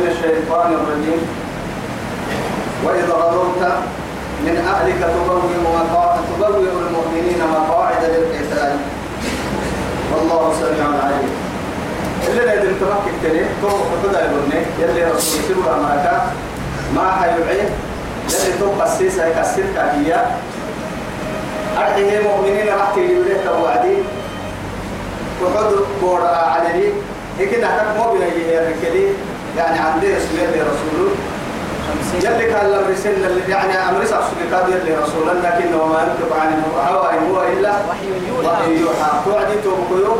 من الشيطان الرجيم. وإذا غضبت من أهلك تبوئ المؤمنين مقاعد للقتال. والله سميع عليم. اللي لا يدري تمكك تاني تو خدها يقولني يلي رسول سيروا أمريكا ما حيوعي يلي تو قسيس هيك السلكة هي. أرحيه مؤمنين راح تجيب له توعدي. وحد بورا عليه هيك نحتاج مو بنيه الركلي يعني عندي رسول يلي رسوله يلي كان الأمر سن يعني أمر سأسوك كاد يلي رسولا لكن وما ينطق عن الهوى هو إلا وحي يوحى توعدي توبكيو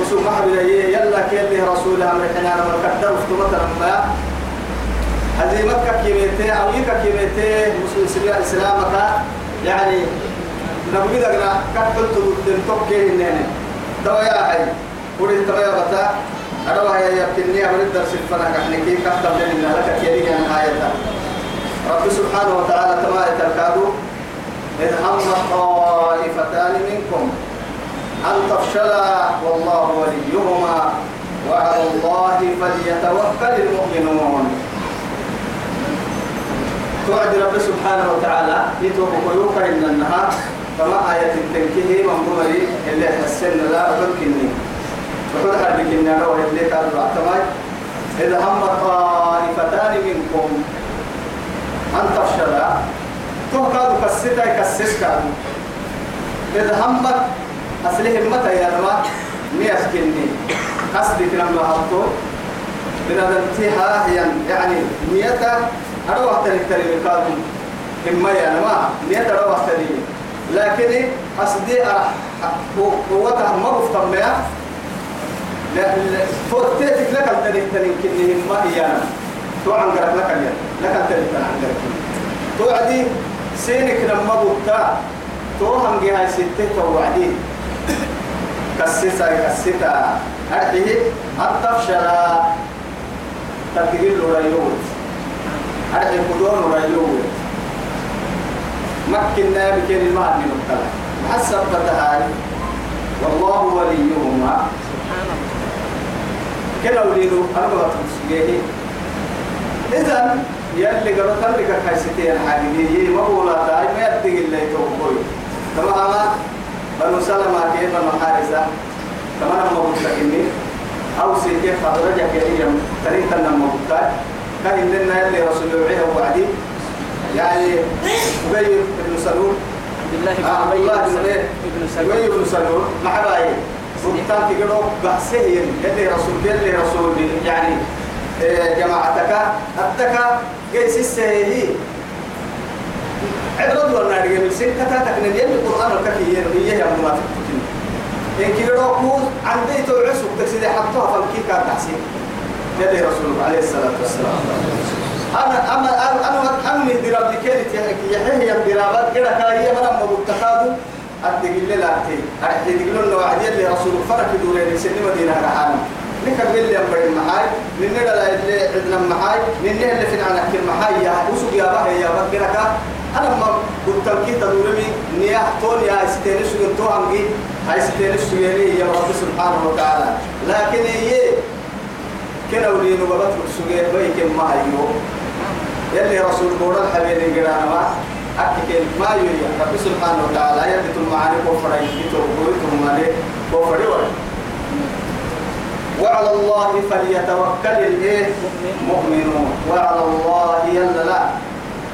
وسوق محبل يلا كيلي رسول أمر حنا أمر كدر وفتمة ما هذه مكة كيميتي أو يكا كيميتي مسلم إسلامك يعني نبغي دعنا كتبت تقول توكي إنني دوا يا حي ولد دوا يا بتا أنا وهي يمكنني أمر الدرس الفنا كحني كي كتب لنا؟ لك كيري عن آية. رب سبحانه وتعالى تبارك الكادو. إذ هم طائفتان منكم. أن تفشلا والله وليهما. وعلى الله فليتوكل المؤمنون. توعد رب سبحانه وتعالى. يتوب قيوك إن النهار. كما آية التنكيه من بمري اللي حسن لا أبكني. وقد حربك إن اللي كان بعتماي إذا هم طائفتان منكم أن تفشلا تهكاد كسيتا كسيسكا إذا همت أصلهم متى يا نما نيسكني قصدك لما حطوا بنا انتهاء يعني نيتا أروح تلك تلك كادم إما يا نما نيتا أروح تلك. لكن أصدي قوتها ما بفتم يا فوتيتك لك التلك تلك كني إما هي أنا تو عن قرب لك اليوم. لك التلك عن قرب تو عدي سينك لما بوتا تو هم جهاي ستة تو عدي كسيسا كسيتا أرحيه التفشلا تكبير ريوت أرحي قدون ريوت مكنا بكين المال من الطلع حسب فتهاي والله وليهما. كلا وليدو بغض مسيحي إذن يلي قالوا تلك كايستين حقيقية ما هو لا داعي ما يدق اللي توقوي أما بنو سلمة كيف بنو حارسة كما أنا قلت إني أو سيكي خضرجة كريم تريد أن مبتاع كان لنا يلي رسول الله وعدي. يعني أبي بن سلول. عبد الله بن سلول. أبي بن سلول. مع باي سلطان كيلو بحسين يلي رسول يلي رسول يعني جماعتك. أتك جيس السهي عبرد ولا نرجع من سن كتا تكن يلي القرآن الكثير هي يا منافق إن كيلو كوز عندي توعس وتكسيد حطها فالكي كان تحسين. يلي رسول عليه الصلاة والسلام. أنا أما أنا أنا أمي دراب لكيلت يحيى الدرابات. كده كاهية مرة ما اللي لا تي أدق اللي وعدي اللي رسول فرق دورين سن مدينة رحانة نكمل اللي أمبر المحاي من نلا اللي عندنا المحاي من اللي في عنا كل محاي يا وسوق يا باه يا بكرك أنا ما قلت لك تدورني نيا تون يا استيني شو تو عمي هاي استيني شو يعني يا رب سبحانه وتعالى لكن هي كنا ولينو بابت سجى بيك ما هيو. يلي رسول بورا الحبيب قرانا أكيد ما يريد. رب سبحانه وتعالى يبتم معاني كفر يبتم بويتم معاني كفر ولا وعلى الله فليتوكل الإيه؟ مؤمنون وعلى الله يلا لا.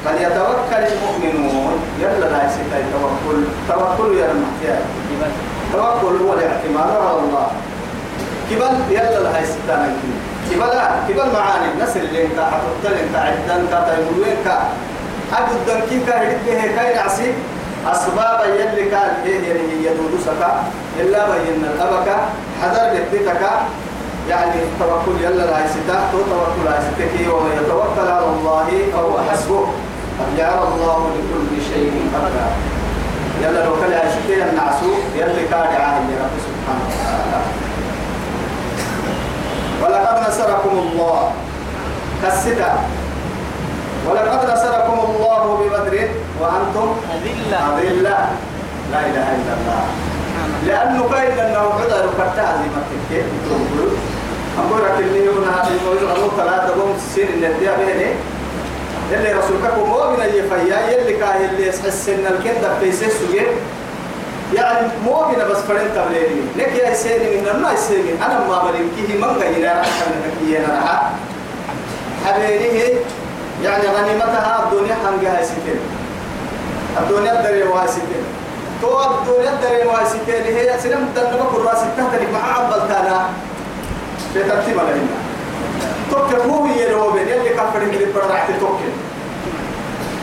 فليتوكل المؤمنون. يلا لا يسيطا توكل. توكل يا المحتاج توكل هو الاعتماد على الله. كبل يلا لا يسيطا كبل. كبل معاني. نسر اللي انت حتقتل انت عدن انت تيمولوين كا حد الدنكي هدك به كاين عسيب أسباب يلي كان هي هي يدود سكا إلا بين الأبكا حذر بيتك يعني التوكل يلا لا يستاه تو توكل لا يستكي ومن يتوكل على الله فهو حسبه. قد جعل الله لكل شيء قدرا. يلا لو كان يستكي النعسو يلا كاد عاهل رب سبحانه وتعالى. ولقد نصركم الله. كالستا ولقد نصركم وأنتم أذلة. أذلة. لا إله إلا الله. لأنه كاين أنه عذر كتاز ما تكتب أقول لك اللي هنا هذه أمور ثلاثة قوم سين اللي تبيع بيني يلي رسولك مؤمن يفيا يلي كاه اللي يحس إن الكندة في سجى يعني مؤمن بس فرنت تبليني لك يا سيني من ما يسيني أنا ما بلينكيه من غير أحسن من أنا رح حبيبي يعني غنيمتها الدنيا حنقها ستين الدنيا دري واسكين تو الدنيا دري واسكين هي سلم دنبا كراس تهتلك مع عبل تانا. في ترتيب لنا توك هو هي بين يلي كفر اللي برعت توك.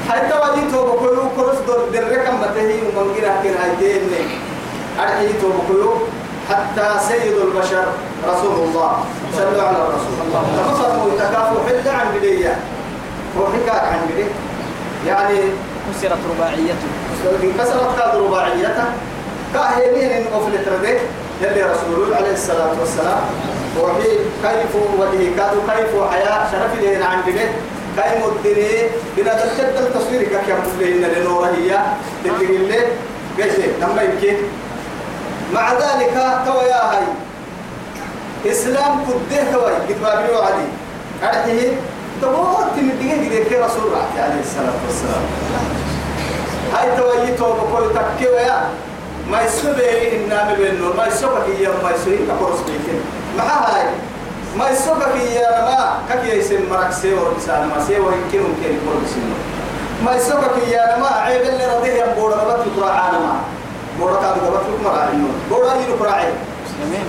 حتى ودي تو بكيو كروس دور دركم بتهي ومن غير هكين هايتين أرحي تو بكيو حتى سيد البشر رسول الله. صلوا على الرسول. تمصر متكافو حتى عن بدية. وحكاك عن بدية. يعني كسرت رباعيته. انكسرت كاد رباعيته. كاهينين إن اوفلت ردي يلي رسول عليه الصلاة والسلام. وفي كيف وجهه كادوا كيف حياه شرف لنا عن بيت. كاي مدني. بنا تشد التصوير كك يمدلين لنور هي. تتقل لي قيش لما يمكن. مع ذلك تو يا هاي. إسلام كده توي كتابي وعدي أرحيه. تموت من دقيقة كده رسول الله عليه الصلاة والسلام. هاي توي تو بقول تكيو يا. ما يسوي إن نعمل إنه ما يسوي هي ما يسوي كقرص بيكين. مع هاي. ما يسوي هي ما كي يسمى مرك سيور إنسان ما سيور يمكن ممكن يقول بسنه ما يسوي هي ما عيب اللي رضيه يبور ربط يقرأ عنا ما بورا كان ربط يقرأ عنه بورا يقرأ عنه مسلمين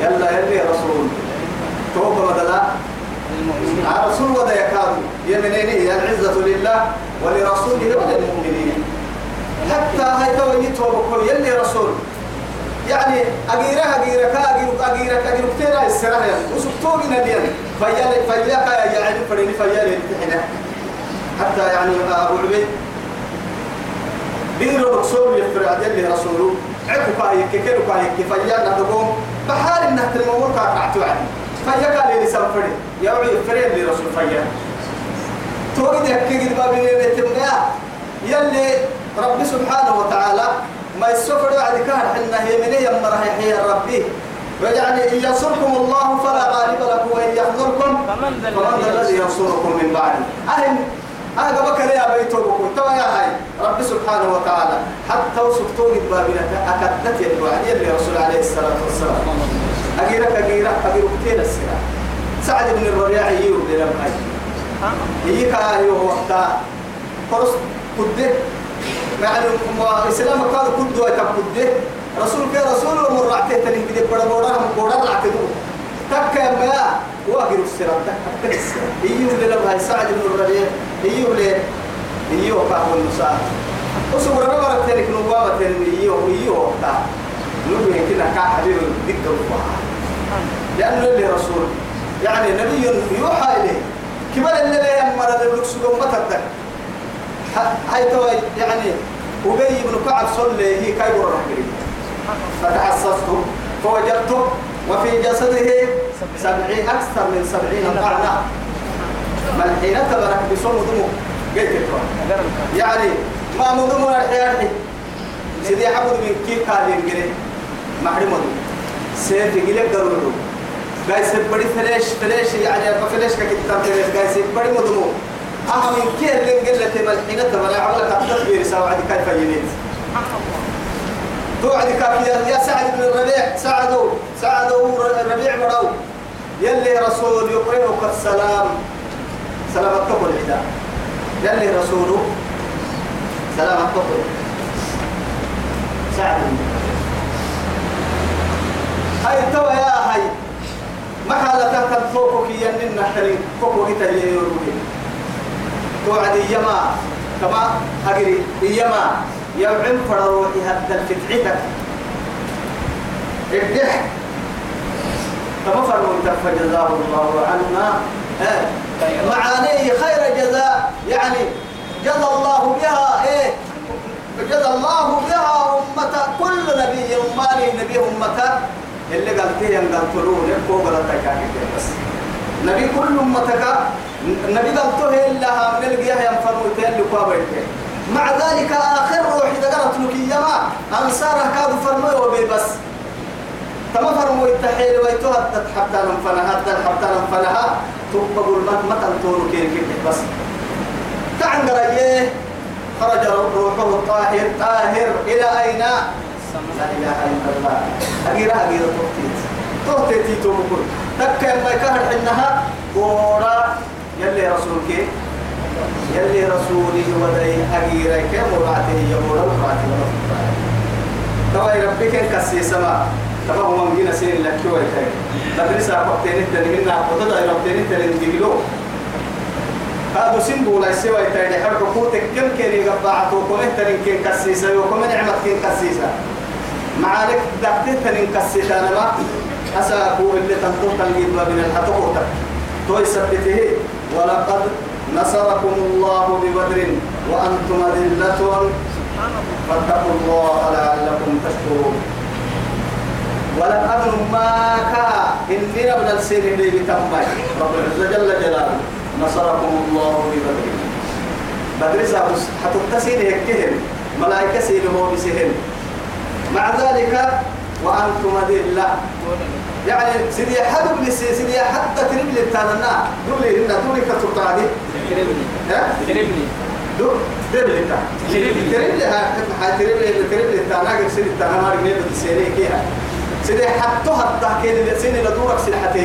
يلا يلي رسول. توبة بدلا. المؤمنين. رسول ودا يكاد يمنيني العزة لله ولرسوله وللمؤمنين. حتى هاي توي توبة يلي رسول. يعني أجيرة أجيرة كأجيرة أجيرة أجيرة كتير السرعة وسبتوه من اليوم فيال فيال كا يعني فريني فيال يتحنا حتى يعني أبو عبيد. ديرو رسول يفرع يلي رسوله. عكو كاي كيكو كاي كفيال ندقوم بحال إنه تلمور كاعتوا عني فيا قال لي سافري يا وعي فريد لي رسول فيا توقد يحكي قد بابي بيتمنا يلي ربي سبحانه وتعالى ما يسفر بعد كان حنا هي من يمره هي ربي. ويعني إن ينصركم الله فلا غالب لكم وإن يحضركم فمن الذي ينصركم من بعده. أهم أنا بكر يا بيت بكم توا يا هاي. ربي سبحانه وتعالى حتى قد بابنا أكدت الوعد يلي رسول عليه الصلاة والسلام. أجيرك أجيرك أجيرك كتير السنة سعد بن الربيع يجيب لنا هاي. يجيك أيوه وقتا. فرس كده. يعني إسلام كانوا كده ويتم كده رسول كي رسول ومر رعته تنين كده بڑا بڑا هم بڑا رعته دو تك يا ما. واجر السراب تك يجيب لنا هاي سعد بن الربيع. يجيب لنا يجيب كاه النساء وسبر ربنا تنك نوبا تنين يجيب يجيب وقتا نبي كده كحبيب دكتور لأنه اللي رسول. يعني نبي يوحى إليه. كبر اللي يمر اللبس قوم تبدأ توي يعني أبي بن كعب صلى هي كاي ورا فتحسست فوجدت وفي جسده سبعين أكثر من سبعين طعنة من حين تبرك بصوم دمه قلت يعني ما مضمون الحياة سيدي حبود من كيف قال ينقل محرم سيف يقلب ضروري قاي سبڑی فلش فلش يعني ما فلش كتاب فلش قاي سبڑی مضمو أهم من كي اللي قلت ملحينة ولا عملك التطبير سواء كيف ينيت توعد كافية يا سعد بن الربيع سعدوا سعدوا الربيع مروا يلي رسول يقرئك السلام. سلام التقل الحداء يلي رسوله سلام التقل سعد هاي توا يا هاي. ما حالة كان فوقك ينن نحتري فوقك تجيروه توعد يما كما أجري يما يوعن فروحي هذا الفتحتك الدح كما فرموا فجزاه الله عنا. معانيه خير جزاء. يعني جزى الله بها إيه. جزى الله بها أمة. كل نبي أماني نبي أمة. اللي قلتيه قلت له فوق غلطك بس نبي كل أمتك. النبي قلته إلا من القياه ينفروا تيل لقابلك مع ذلك آخر روح إذا قالت لك يما أنصاره كادوا فرموا وبي بس. تما فرموا التحيل ويتوها حتى ننفنها حتى ننفنها تبقوا المت متى تونو كير بس. تعن قريه خرج روحه الطاهر طاهر إلى أين؟ لا إله إلا الله. أجيرا أجيرا توتيت. توتيت توبكل تكا ما يكهر حنها بورا يلي رسولك يلي رسولي ودي أجيرا كم ورعته يبورا ورعته تبا ربك كسي سما. تبا هو من جينا سين لك شوي كاي تدرس أقطين التنين منا. قطع ربطين التنين ديلو هذا سنبو لا سوى تاني حرك قوتك كم كان يقطع توكم تنين كين كسيسة وكم نعمة كين كسيسة معارك دقتين تنين كسيسة أنا ما أساكو اللي تنطق تنجيب من الحتقوتك توي سبته ولقد نصركم الله ببدر وأنتم أذلة فاتقوا الله لعلكم تشكرون. ولم أدن ما كا إني من السين اللي بتمي رب العزة جل جلاله نصركم الله ببدر. بدر سابس حتى تسين هكهم ملائكة سينه بسهل مع ذلك وأنتم أذلة يعني سيدي حد من سيدي حتى تريب لي تانا دولي هنا دولي كتبت عليه كرمني ها؟ كرمني دو تريب لي تا تريب لي ها تريب لي تريب لي تانا قبل سيدي تانا ما رجعني بتسيري كيها. سيدي حتى حتى كده سيدي لدورك سيدي حتى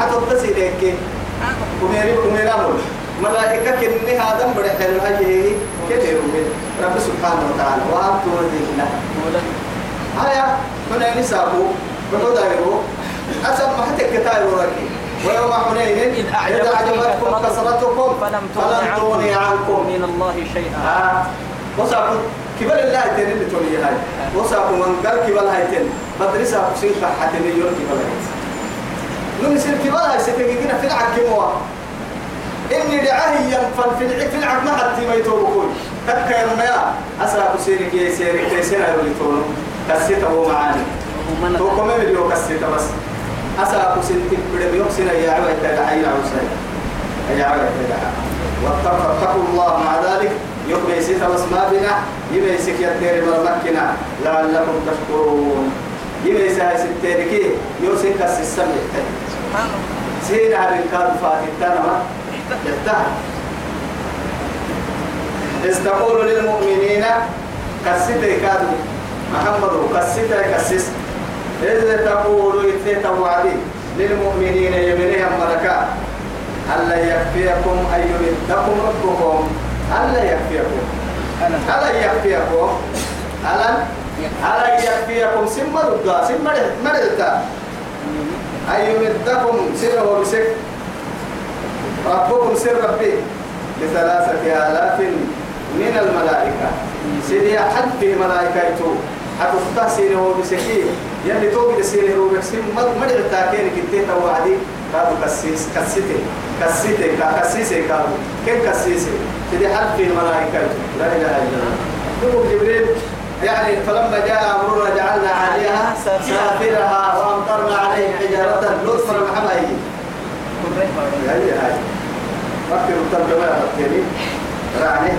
حتى تسيري كي. كميري كميرا مول ملائكة كني هذا بڑے حلو یہ كده رب سبحانه وتعالى. وأنتم أذلة هيا من نسابه بقول دايرو أسمع حتى كتاب وراكي. ويوم حنين إذ أعجبتكم كثرتكم فلم تغني عنكم من الله شيئا. آه وساكم كبر الله تاني اللي تقولي هاي. وساكم من قال كبر هاي تاني مدرسة بسين حتى مليون كبر هاي. نو يصير كبر هاي ستجينا في العكيموا إني دعاه ينفن في العك في العك ما حد ما يتوبكون تكا يا رميا. أسرع بسيرك يا سيرك يا سيرك اللي تقولوا كسيته معاني. ومن تو كم فيديو كسيته بس. أسا أكو سنتي بدي بيوكسنا يا عبا يتدعى يا عوسى يا عبا يتدعى واتقوا الله مع ذلك. يوم يسيت بس ما بنا يبي يسك يتير مرمكنا لعلكم تشكرون. يبي يسها ستيركي السمع سبحان الله. سيد على الكاد ما؟ يفتح إذ تقول للمؤمنين كسيتي كادو محمد كسيتي كسيس إذ تقول إذ توعدي للمؤمنين يمنهم ملكا ألا يكفيكم أن يمدكم ربكم؟ ألا يكفيكم؟ ألا يكفيكم؟ ألا ألا يكفيكم؟ سمى ردا سمى مردا أن يمدكم سر وبسك ربكم سر ربي بثلاثة آلاف من الملائكة. سيدي حد في ملائكته حتفتح سيره وبسكي يلي توقي سيره وبسكي مدع التاكين كنتي توعدي كادو كسيس كسيتي. كسيتي كسيسي كادو كيف كسيسي؟ سيدي حد في ملائكته لا إله إلا الله. يقول جبريل يعني فلما جاء أمرنا جعلنا عليها سافرها وأمطرنا عليه حجارة لطفا محمد هي هاي فكروا الترجمة يا رجالي رعني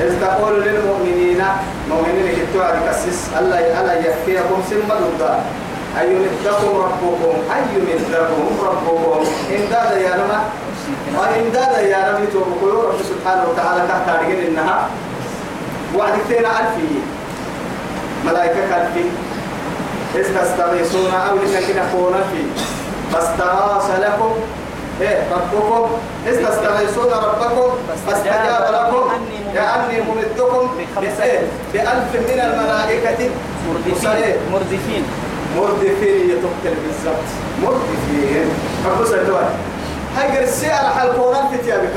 إذ تقول للمؤمنين مؤمنين يتوعد كسس ألا ألا يكفيكم سم ضد أي يمدكم ربكم؟ أي يمدكم ربكم؟ إمداد يا نما وإمداد يا نما توبكوا رب سبحانه وتعالى تحت رجل إنها وعد كثير ألفي. ملائكة ألفي. إذ تستغيثون أو لكن كون في. فاستغاث لكم إيه ربكم. إذ تستغيثون ربكم فاستجاب لكم. كأني ممدكم؟ بألف من الملائكة. مردفين. مردفين. يتقتل بالضبط. مردفين. رب سيدوان هاي قرسي على حلقونا في تيابي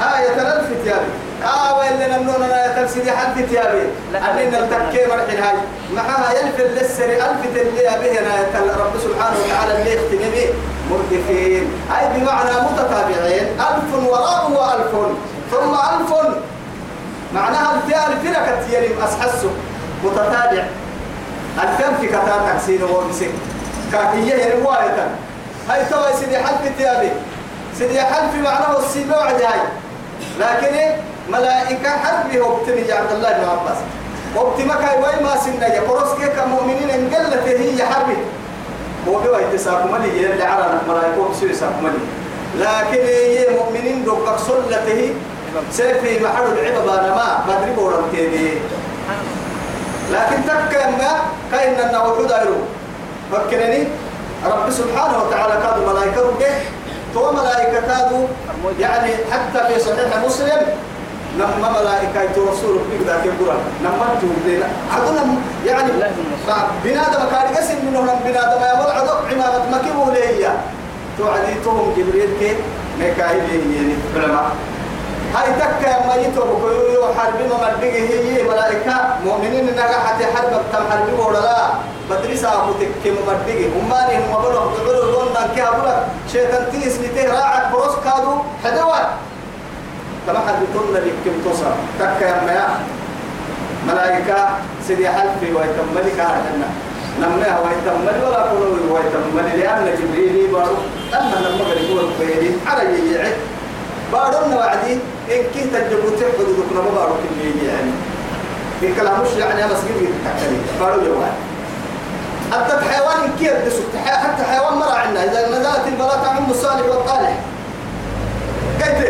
آية تلال في تيابي آه وإلا نمنون أنا يتلسي حد في تيابي أننا التكي مرحل هاي معها يلف اللسري ألف تلي به أنا رب سبحانه وتعالى اللي يختني به. مردفين. أي بمعنى متتابعين. ألف وراء وألف. ثم ألف. معناها الفئة الفئة كتيرين أسحسه متتابع. الفئة في كتار تكسين ومسك كاكية رواية هاي توا سيدي حلف تيابي سيدي حلف معناه السيبة وعد هاي. لكن؟ ملائكة حرب وابتني يا عبد الله بن عباس. وابتمك وين ما سنة يا قرص كيك مؤمنين إن قلت هي حرب هو بيوا يتساق ملي اللي عرنا ملائكة بسوي ساق ملي. لكن هي مؤمنين دوك صلته سيفي محل العبادة ما بدري بورم تيدي لكن تك ما كاين أنه وحود أيرو. فكرني رب سبحانه وتعالى كادوا ملائكة به تو ملائكة كادوا يعني حتى في صحيح مسلم لما ملائكة رسول ذاك القرآن لما تقول عدنا يعني بنادم كان يقسم منهم بنادم يا مول عدو عمامة مكيبه ليا توعديتهم جبريل كي ميكائيل يعني علماء هاي تكا ما يتوب كيو حرب ما مدقه هي ملائكة. مؤمنين حتى حرب تم حرب ولا لا مدرسة أبو تكيم مدقه أماني هم بلو تقولوا لون نانكي أبولا شيطان تيس نتيه راعك بروس كادو. حدوات كما حد تقول لك كم تصر تكا يا ما ملائكة سيدي حلفي ويتملك هذا نمناها ويتمل ولا قلوب ويتمل لأن جبريل بارو. أما لما يقول بيدي. على يجيعه بارون وعدي إن كنت تجبوت حدودك نما بارو كمية يعني. إن كلام مش يعني أنا سجل تحتني. بارو جوال حتى حيوان إن كيف دسوك حتى حيوان مرة عنا إذا نزلت البلاء تعم الصالح والطالح. قلت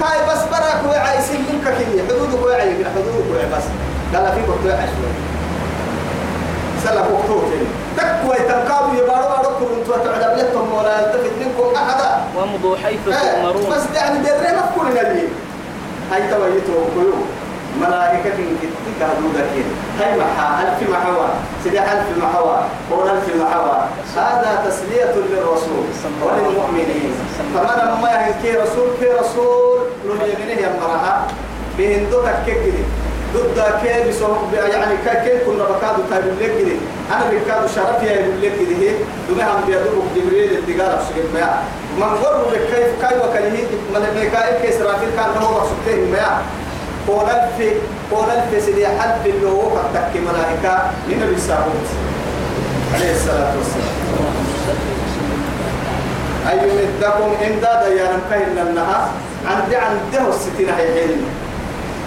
كاي بس براك وعي. سلمك كذي. حدودك وعي. من حدودك وعي بس. قال في وقت وعي شوي. سلك وقتوك تكوي تنقابوا يبارو بارو كنت وتعلم لكم ولا يلتفت منكم أحدا. وامضوا حيث تؤمرون بس يعني درينا في كل هاي تويتو كيو ملائكة كتك هدو ذكين هاي محا ألف محوا سيدي ألف محوا قول ألف محوا هذا تسلية للرسول وللمؤمنين. فما لما يهنكي رسول كي رسول. لليمينه يمرها بهندو تككي ضد كيف سوق يعني كيف كنا بكادو تايب لك كده أنا بكادو شرف يا يقول لك كده دمي هم بيدوك جبريل الدجال سجل ما من غرب كيف كيف وكله من ميكائيل كيس رافيل كان هو مقصوده ما قول الف قول ألف سيدي حد اللي هو فتك ملائكة من سابوت عليه الصلاة والسلام. أي مدكم إمدادا يا نمكين لنها عند عنده الستين هي حين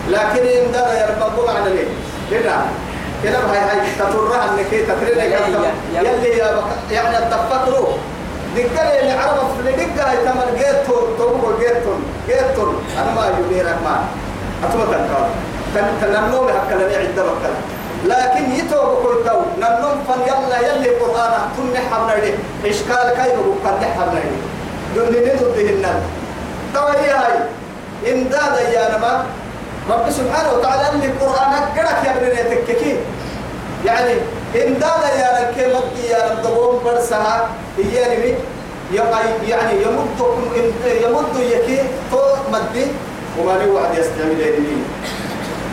لكن إن ده يربطوا معنا ليه؟ هنا كده هاي هاي تطرها إنك تترينا يلي يا بك يعني التفكروا دكتور اللي عرف دكتور هاي تمر جيتون توبو جيتون جيتون أنا ما يبي رحمن اتوما تنقال تن تنمنو بهكذا عدة بكلا لكن يتوب كل تو نمنم فن يلا يلي قرآن تن حبنا لي إشكال كاي بقول قد حبنا لي دون ندود بهن تو هي هاي. إمداد يا نما رب سبحانه وتعالى اللي القرآن قرأك يا تككين يعني إمداد يا لك مد يا الضبون برسها هي نمي يعني يمدكم يمد يكي تو مدي. وما له وعد يستعمل يدين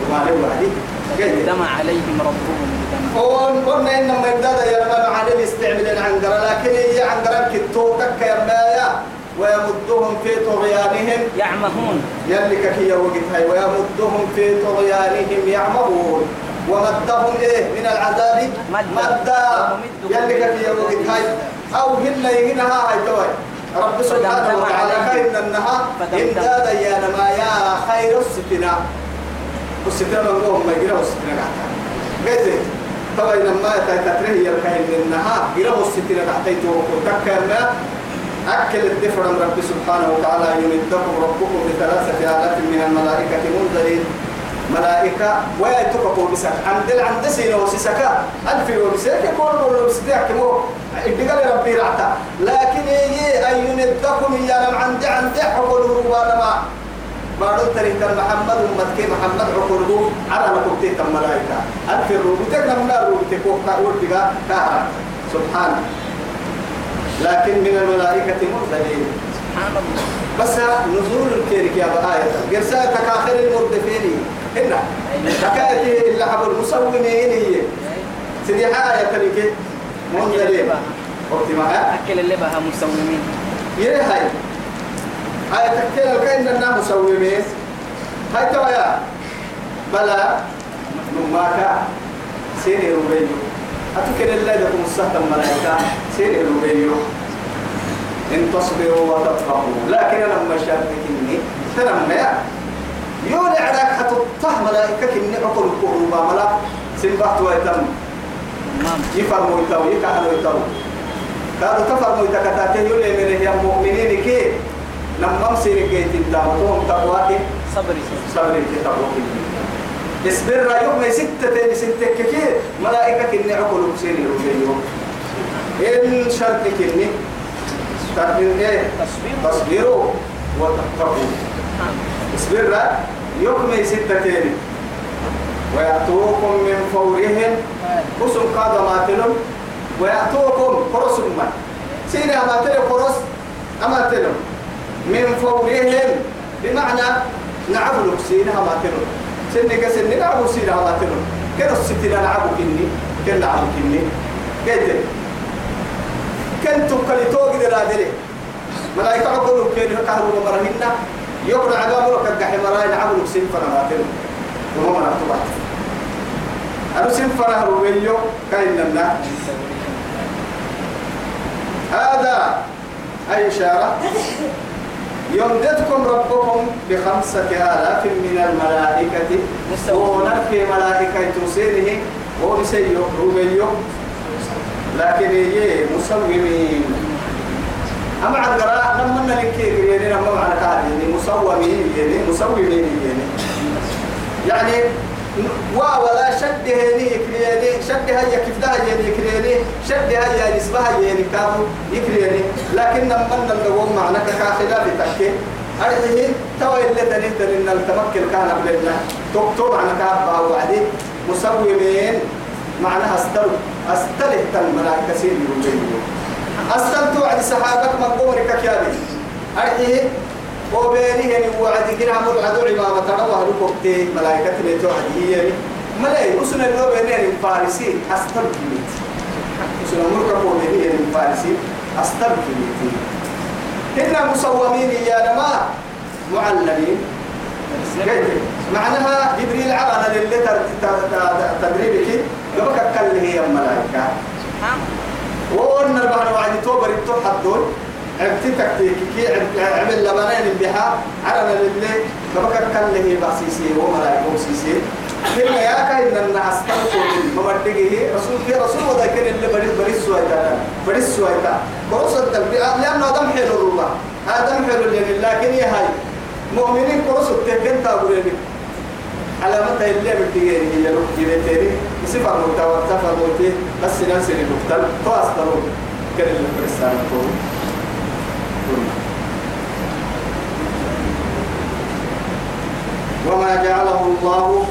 وما له وعد دمع عليهم ربهم بدمع قلنا إنما إمداد يا رب على الاستعمال العنقرة لكن هي عنقرة كتو تك يا ويمدهم في طغيانهم. يعمهون. يلي كي وقت هاي. ويمدهم في طغيانهم يعمهون. ومدهم إيه؟ من العذاب. مدا. يلي كي وقت هاي. أو هن يهنا هاي توي. رب سبحانه وتعالى. كاين النها. فدمدم. إن دادا يا نما يا خير الستنا والستنا من قوم ما يقرأوا الستنا قاعدة طبعا لما تتره هي الكاين النها. يقرأوا الستنا قاعدة وتكرنا أكل الدفر من رب سبحانه وتعالى يمدكم ربكم بثلاثة آلاف من الملائكة منزلين ملائكة ويتوقفوا بسك عند عند سينا وسسكا ألف وبسك يقول قول بسديك مو إدقال ربي رعتا. لكن يجي أن يمدكم يا لم عند عند حقول ربانا ما بارو تريك محمد أمتك محمد عقوله على تيت الملائكة ألف الروبتك نمنا روبتك وقول بقى كهرا سبحانه لكن من الملائكة مرسلين سبحان الله بس نزول الكيرك يا بآية قرساء تكاخر المردفين. هنا حكاية اللي حب المصومين هي سيدي حاجة تلك منزلين وقت ما أكل اللي بها مسومين. يري هاي. هاي تكتير كأن الناس مسومين. هاي توايا بلا نماكا سيري ربيو أتكلم الله لكم السهل الملائكة. سيري ربيو إن تصبروا وتتقوا لكن أنا إني. تنمى يولي عراك حتطه ملائكة إني أقول القروبة ملا سنبحت ويتم. نعم. يفرموا يتو يكحلوا يتو كانوا تفرموا يتكتاتين يولي من هي المؤمنين كي. نمم سيري كي تنتامتهم تقواك. صبري. صبري كي اصبر يوم ستة ستة كي ملائكة إني أقول سيري رجيو إن شرطك إني تقبل إيه؟ تصبروا وتتقوا نعم اصبر يكمل ستتين ويأتوكم من فورهم قسم قاد ماتلهم ويأتوكم قرص ما. سينا ماتل قرص أماتلهم. من فورهم بمعنى نعبلك سينا ماتلهم سنك سن نعبو سينا ماتلهم كنا الستين نعبو كني كنا نعبو كني. قلت كنتم كلتوك دلادلي ملائكة عقلوا كين كهروا مرهنا يقرأ عقابه كجح مراين عملوا سنفنا ماتل وهم نكتبات أنا سنفنا روبيو كاين لنا. هذا أي إشارة؟ يمددكم ربكم بخمسة آلاف من الملائكة. ونفي ملائكة تسيره ونسيو روبيو لكن يجي مسومين. أما عن قراء لما نلكي يعني لما معنى كهذه؟ مسومين يعني مسومين يعني. يعني ولا شد هني يكريني شد هيا كيف ده يعني يكريني شد هيا نسبها يعني كانوا يكريني لكن لما ندوم معنا كخلاف تكي أرحيه توا اللي تنهت إن التمكن كان قبلنا تكتب عن كابا وعدي مسومين معناها أستل استله الملائكة سيدي وبينه أستلت وعد سحابك مقبورك كيابي. أرحيه وبيني يعني وعد كنا عمر عدو عمامة تروى لكوكتي ملائكة اللي توعد هي يعني. ملاي أسنا اللي بيني يعني فارسي أستل كميت أسنا مركب وبيني يعني فارسي أستل كميت هنا مسومين يا نما معلمين؟ معناها جبريل عبنا للي تدريبك. لبك كل هي الملائكة وقلنا البحر وعد توبر التوحد دول عبت تكتيك كي عمل لبنان بها على للي لبك كل هي باسيسي وملائكة وسيسي كنا يا كاين أن استغفر ممدقه رسول في رسول وذكر اللي بريس بريس سويتا بريس سويتا بريس التلبية لأنه دم حلو الله. هذا دم حلو لكن يا هاي مؤمنين كرس التكن تابولين على متى اللي بتجيني هي لو جيتني يصير موتا وارتفع موتي بس نفس اللي بقتل فاسترون كان اللي برسالة تقول وما جعله الله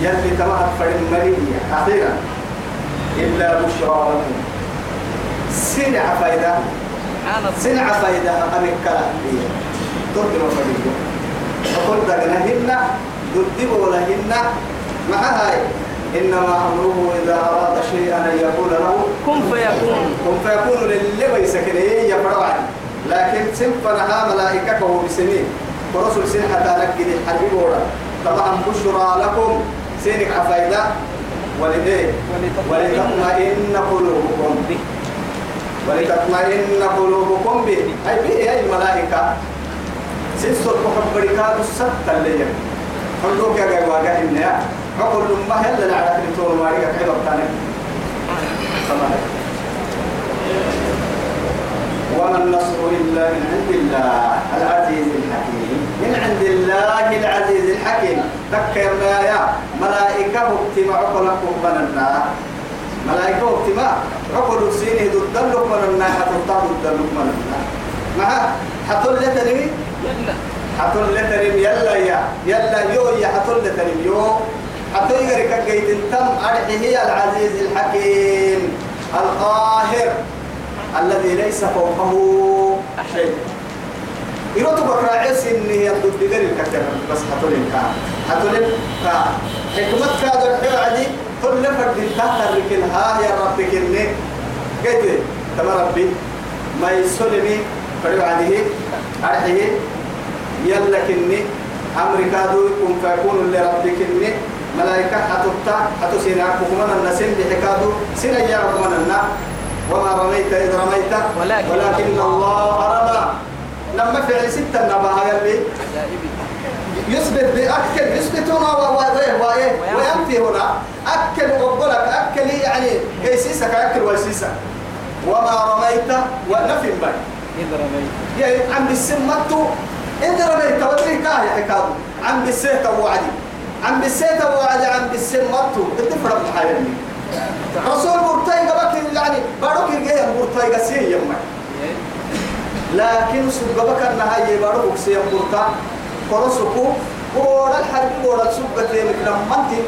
يلي تمهد فرمالية أخيرا إلا بشرى لكم سنع فايدة. سنع فايدة أمك كلام ترجم فريقه فقل دقنهن ددبوا لهن. مع هاي؟ إنما أمره إذا أراد شيئا أن يقول له كن فيكون. كن فيكون للي بيسكنه يفرع لكن سنفنها ملائكة وهو بسنين. ورسل سن حتى نكد الحبيب ورا. طبعا بشرى لكم. سينك عفايدة ولديه ولتطمئن قلوبكم ولتطمئن قلوبكم به. أي به أي الملائكة. سيسر محب بركات السبت اللي حلوك يا جوا إنها عقل ما هلا العلاقة تقول ما ريك حلو تاني وما النصر إلا من عند الله. العزيز الحكيم. من عند الله العزيز الحكيم. ذكرنا يا ملائكة اجتمعوا لكم بننا ملائكة اجتماع عقل سينه ضد لكم حتى ضد لكم مع حتى لتنمي يلا. حتى لتنمي يلا يا يلا يو يا حتى لتنمي يو. حتى يقرك قيد تم أرحيه العزيز الحكيم القاهر الذي ليس فوقه شيء. يروتو بكرة عيس إن هي ضد غير الكتر بس حتولين كا حتولين كا حكمت كا دور حلو عدي كل فرد تحت الركن ها يا رب كني. قلت تما ربي. ما يسلمي فريو عديه أرحيه. يلا كني. أمريكا دو يكون فيكون لربك كني. ملائكة حتوتا حتوسينا كمان النسين بحكادو سينا يا النا وما رميت إذ رميت. ولكن ولكن الله رمى لما فعل ستة نباها يلي يثبت بأكل يثبت هنا وإيه وينفي هنا. أكل وقبلك أكل يعني كيسيسك أكل ويسيسك وما رميت ونفي بي إذ رميت. يعني عم بالسمتو إذا رميت ودري كاهي حكاده عم بالسيت وعدي عم بالسيت وعدي عم بالسمتو بتفرق محايلني رسول مرتاي قبك يعني بارك الجيه مرتاي قسيه يمك. لكن سبقك النهاية بارك سيه مرتا كرسكو ورا الحرب ورا سبقة لما أنت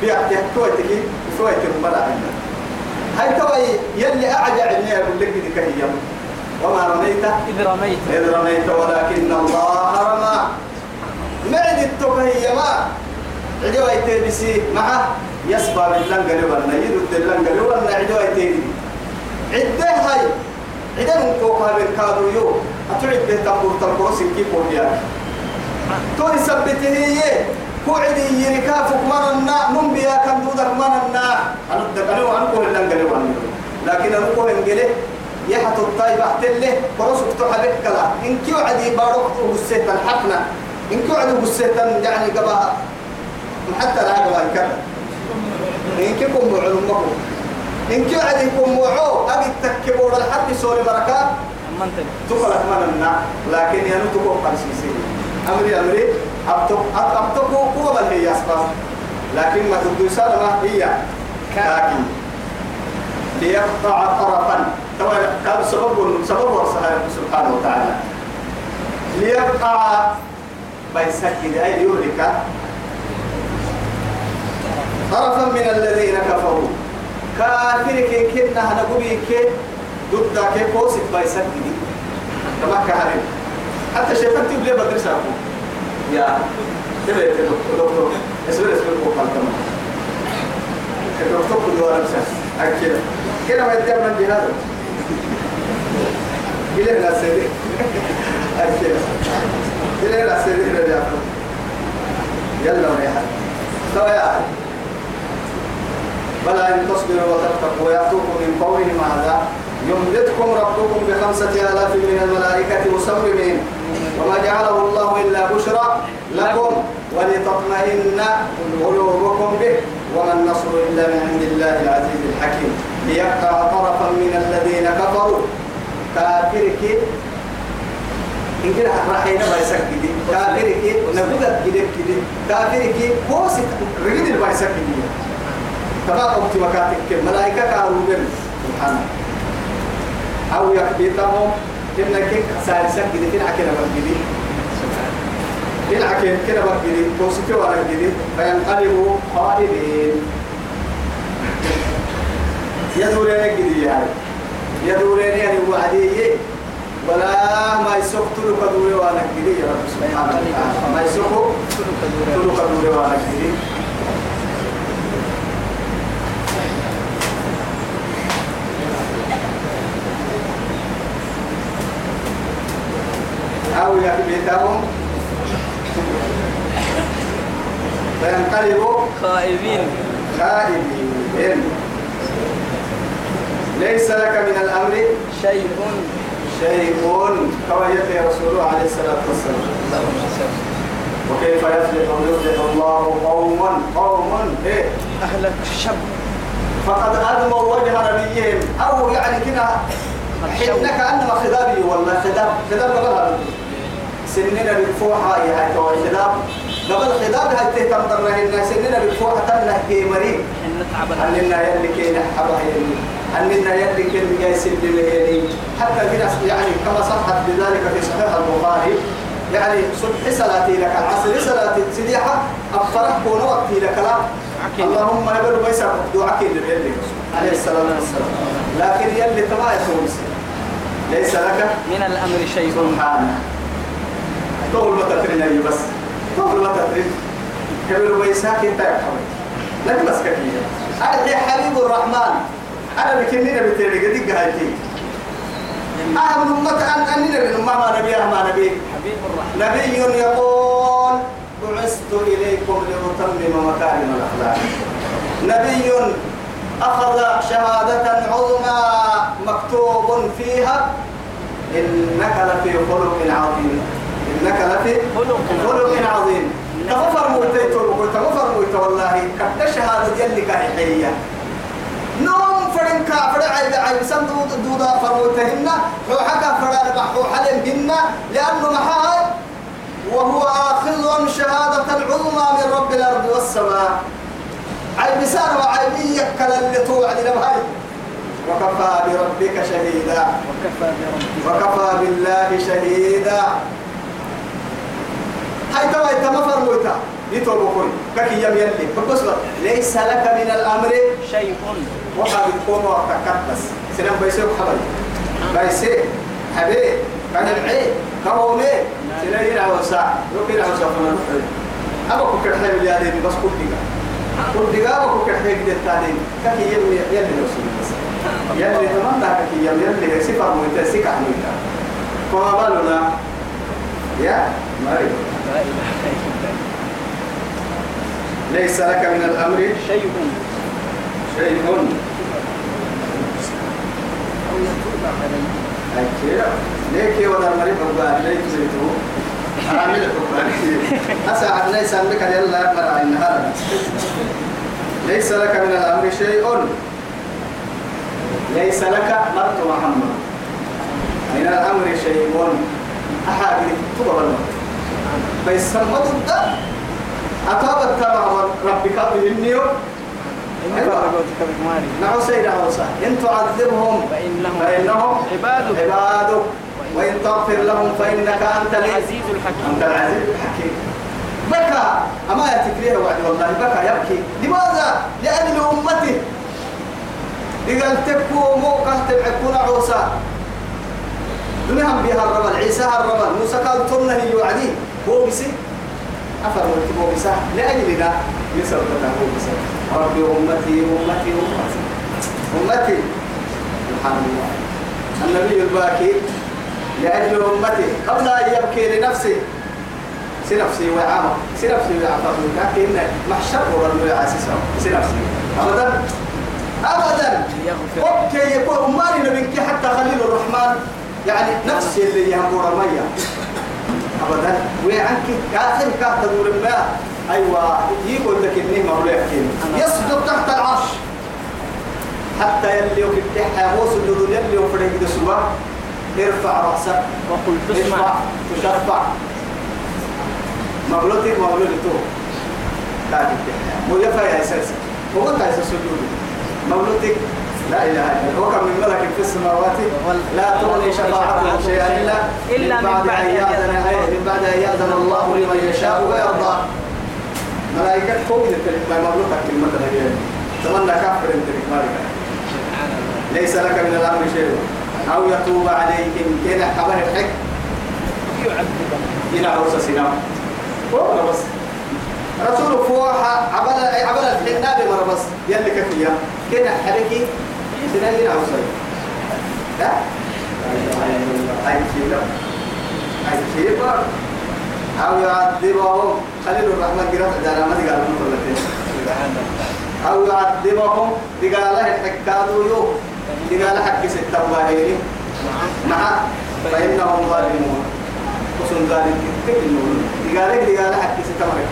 بيعطي كويتك كويتك بلا عندك. هاي توي يلي أعجع إني أقول لك دي كهيم وما رميت إذ رميت إذ رميت ولكن الله رمى. معد التكهي ما. عدوا يتبسي معه. يسبى باللنقل ولا يدد اللنقل ولا عدوا يتبسي عده هاي. عده من كوكا بالكادو يو. أتعد به تنبور تنبور سنكي قوليا. توني سبته هي كوعدي يركافك مرنا نمبيا كم دودك مرنا أنا دقنوا أنا كوه اللنقل ولا لكن أنا كوه انقله يحط الطيب احتله ورسك تحبك كلا إن كيو عدي باروك وسيت الحقنا إن كيو عدي وسيت يعني قبا حتى لا قبا كذا إن كيو كم معلومكم. إن كيو عدي كم معو أبي تكبور الحق سوري أمنتني تقلق مننا لكن ينتقو قرسيسي أمري أمري. أبتق أبتقو قوة بل هي أسباب. لكن ما تدو سالمة هي. كاكي ليقطع طرفا. طبعا كان سبب سبب سبحانه وتعالى. ليقطع بيسكد أي يهلك. طرفا من الذين كفروا. كافر كي كنا هنقولي كي ضد كي كوسك بيسكد كما كهرب حتى شايفك تبلي بدرس أبو؟ يا تبلي دكتور اسمه اسمه كوكال كمان الدكتور كل واحد أكيد كده. ما يتجمع من جهاز إلى لا سيدي. أكيد إلى لا سيدي إلى لا يلا يا أخي. بلى إن تصبروا وتتقوا. ويأتوكم من قولهم هذا يمددكم ربكم بخمسة آلاف من الملائكة مسومين وما جعله الله إلا بشرى لكم ولتطمئن قلوبكم به وما النصر إلا من عند الله العزيز الحكيم. ليقطع طرفا من الذين كفروا. كافرك إن كده رحينا بايسك كده كافرك نبغى كده كده كافرك كوسك رجل البايسك كده تبا قمت مكاتك ملائكة كاروبين سبحانه. أو يكبيتهم إنك كده تنعك نبغى كده تنعك كده بقى كده توسكي ورا كده فينقلبوا خالدين. يدورين كده يعني. يدورين يعني وعديه ولا ما يسقط له كدوري وأنا كده يا رب سبحانه وتعالى. ما يسقط له كدوري وأنا كده أو يكبتهم فينقلبوا. خائبين. خائبين. ليس لك من الأمر شيء. شيء. كما يأتي رسوله عليه الصلاة والسلام. وكيف يفلح ويفلح الله قوما؟ قوما. إيه. أهلك شب فقد أدموا وجه نبيهم. أو يعني كده حينك أنما خدابي والله. خداب خداب قبل سننا بالفوحة يا هاي تو خداب قبل خداب هاي تهتم درنا سننا بالفوحة تنه إن تعب أننا يلي كينا حبا يلي أننا يلي كينا جاي سد يلي حتى في ناس يعني كما صحت بذلك في صحيح البخاري يعني صبح صلاتي لك العصر صلاتي سديحة أفرح كون وقتي لك لا. اللهم هبل بيسا دعاك اللي عليه الصلاة والسلام. لكن يلي يتومس ليس لك؟ من الأمر شيء. سبحانه. طول ما تترين أي بس. طول ما تترين. كبير ويساك انت يا حبيبي لك بس كثير أنا حبيب الرحمن. أنا بكنينا بتيري قديك هايتي أهم أمك أن أننا من نبي أمها نبي. حبيب الرحمن. نبي يقول بعثت إليكم لأتمم مكارم الأخلاق. نبي أخذ شهادة عظمى مكتوب فيها إنك لفي خلق عظيم. إنك لفي خلق عظيم. تغفر موتيت تغفر موت والله كد شهادة يلي كاحية نوم فرن كافر عيب عيب سم دود دودا فرموتهن حوحك فرار بحوح لهن لأنه محاي وهو آخذ شهادة العظمى من رب الأرض والسماء. عيب سار وعيبية كلا اللي توعد لبهاي وكفى بربك شهيدا. وكفى بالله شهيدا. هاي توا انت ما فرموتا يتوبوا كل كك يم يلي بس ليس لك من الامر شيء وقع بتقوم وقتك بس سنم بيسوق حبل بيسي حبي كان العي كومي سنم يلعب ساعة لو كده عاوز افهم أبا كوكر حبل يا دي بس كل دقيقة كل دقيقة أبا حبل دي تاني كك يم يلي سنم بس يلي تمام ده كك يم يلي سفر مويتا سكع مويتا فما بالنا يا مريض لا إله إلا الله. ليس لك من الأمر شيء. شيء. أو يتوب عليه أكيد ليك ولا مريض بقى ليك زيتو عامل بقى أسعد ليس لك يلا النهار ليس لك من الأمر شيء. ليس لك مرت محمد. من الأمر شيء. أحد تبغى فيسمى ضد أتابت تبع ربك رجوتك بكمالي نعو سيدنا موسى. إن تعذبهم فإنهم فإنهم عبادك. عبادك. وإن تغفر لهم فإنك أنت العزيز الحكيم. أنت العزيز الحكيم. بكى. أما يتكريه وعد والله بكى يبكي. لماذا؟ لأجل أمته. لقال تكو موقع تبعكون عوسى. دنيهم بها الرمل عيسى الرمل. موسى قال تمنه يوعدي هو بسي أفر هو بسا لأجلنا لسبب هو بسا ربي أمتي أمتي أمتي. أمتي. سبحان الله. النبي الباكي لأجل أمتي. قبل أن يبكي لنفسه. سنفسي وعامة سنفسي وعامة لكن محشر ورد عاسسه سنفسي أبدا؟ أبدا. أوكي يكون امالي نبيك حتى خليل الرحمن. يعني نفس اللي يهمور مية ابدا. وعنك كاخر كاه تدور الماء أيوه يقول لك مولى يحكيني يسجد تحت العرش. حتى يلي وكتحها هو سجود يلي وفريق دسوا ارفع رأسك. وقل تسمع. تشفع. مغلوطك مغلوطك لا تتحها مو يفا يا إساس. هو تايس السجود. مولودك لا إله إلا الله. وكم من ملك في السماوات؟ لا تغني شفاعتهم شيئا إلا إلا من بعد أن يأذن يأذن. من بعد أن يأذن الله لمن يشاء ويرضى. ملائكة فوق التلك ما مملوكك كلمة هي تمنى كافر سبحان الله ليس لك من الأمر شيء. أو يتوب عليهم. كنا حبر الحق. يعذبهم إلى عروس سنام والله بس رسول فوحة عبل عبل الحناب مرة بس يلي كفية. كنا حركي. سنان إلى عروس لا. أي كيلا أو يعذبهم. خليل الرحمن قرأت جانا ما تقال من كل أو يعذبهم. تقال الحكادو يو تقال حق ستة وباهيني مع فإنهم ظالمون. وسن ذلك تكنون دقالك دقالة حكي ستمرك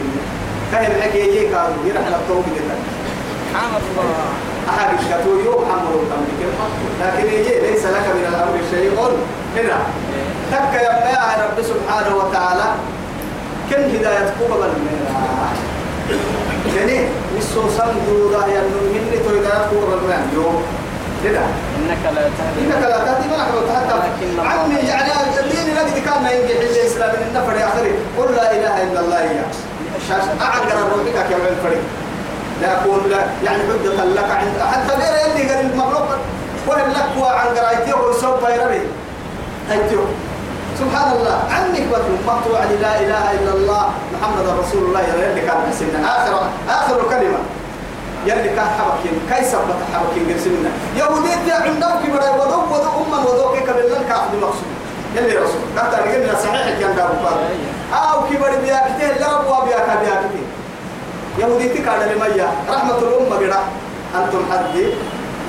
كهل حكي يجي كانوا يرحل الطوب جدا سبحان الله. أحد الشتو يوم حمر الأمر لكن يجي ليس لك من الأمر شيء هنا تك يا رب سبحانه وتعالى كم هداية قبل يعني نسو سندو دا ينو مني تو هداية قبل منها يوم كده إنك لا تهدي إنك لا تهدي من أحببت حتى عمي يعني الدين الذي كان ينجح الإسلام من النفر يا أخي قل لا إله إلا الله يا أعنقر الروحك كما الفريق لا أقول لا يعني حجة لك عند حتى غير اللي قال المغلوب وإن لك وعن قرايتي وسوف يربي أيتيو سبحان الله. عنك بطل مقطوع لا إله إلا الله محمد رسول الله. يلي كان حسنا آخر آخر كلمة. يلي كان حبكين. كي سبت حبكين قرسلنا يا عندهم كبر ودو ودو أما ودو كي قبل لن كعبد مقصود. يلي رسول. كانت رجلنا صحيح كان قال أو كبر بيا كتير لرب وبيا كبيا كتير يهودي تكاد لميا رحمة الأمة قرأ. أنتم حدي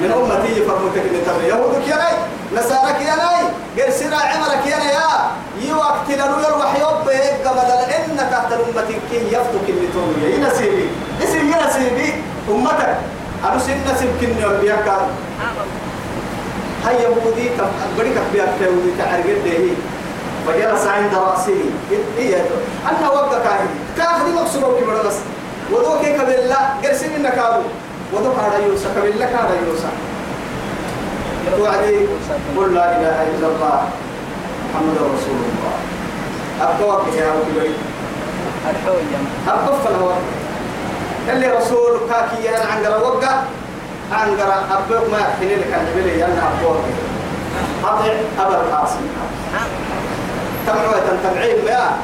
من أمتي فرمتك من تبع يهودك يا ناي نصارك يا ناي غير سرع عمرك يا ناي. يا وقت لنو يروح يوب هيك بدل إنك تحت أمتك كي يفتك اللي تقول يا نسيبي؟ اسم يا نسيبي؟ أمتك. أنا سن نسيب كني أبيك هاي يهودي تم بدك أبيك يهودي تعرف ده فجلس عند رأسه. إيه أنا وقتك هاي كاخذ مقصود كبر بس. ودو كي كبل لا قرسين النكابو ودو هذا يوسف كبل لك هذا يوسف توعدي قل لا إله إلا الله محمد رسول الله أبقى يا أبو كبير أبقى فلا اللي رسول كاكي أنا عنقر وقع عنقر أبقى ما يحكي لك عن جبلي أنا أبقى أطع أبا القاسم تمعوا تنتمعين ما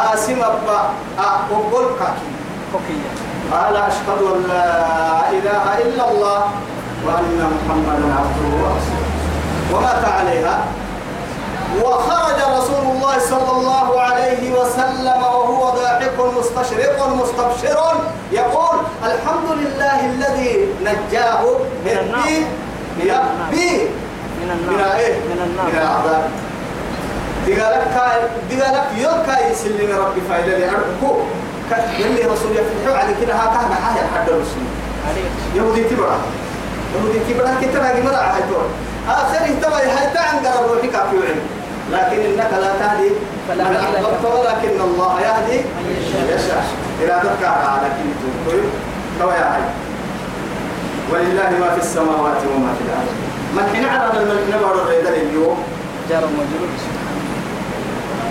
قاسم أبقى أقول كاكي كوكية قال أشهد أن لا إله إلا الله وأن محمدا عبده ورسوله. ومات عليها. وخرج رسول الله صلى الله عليه وسلم وهو ضاحك مستشرق مستبشر. يقول الحمد لله الذي نجاه من النار. من من النار؟ من من النار. العذاب دقالك دقالك يوم كاي يسلم ربي فايدة لأركو يلي رسول يفتحوا على كده ها كهنا حاجة حد الرسول. يهودي تبرع يهودي تبرع هاي مرة هايتون آخر اهتوى هاي تعن قرب روحي كافيوعين لكن إنك لا تهدي من. أحببت ولكن الله يهدي يشاء. إرادتك على كل تقول تو يا هاي ولله ما في السماوات وما في الأرض. من حين عرض الملك نبر الريدل اليوم. جار مجرور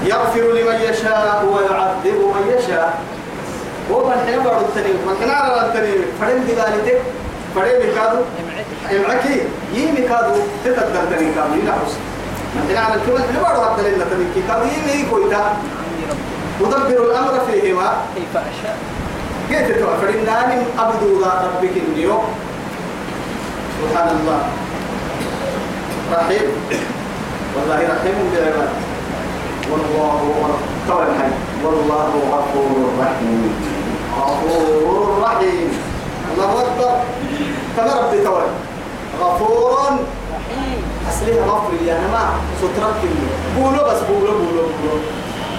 يغفر لمن يشاء ويعذب من يشاء. هو من حين بعد التنين من حين على التنين فرين دي قالتك فرين بكادو يمعكي يمي كادو تتقدر تنين كادو ينحوس من حين على الكل حين بعد التنين تنين كادو يمي كويتا عندي رب مدبر الأمر فيهما كيف أشاء قلت تو فرين نانم أبدو ذا ربك اليوم سبحان الله رحيم والله رحيم بالعباد والله الحي والله غفور رحيم غفور رحيم. الله أكبر. كما ربي توي. غفور رحيم. اصلها غفر يا جماعة سترك قولوا بس قولوا قولوا قولوا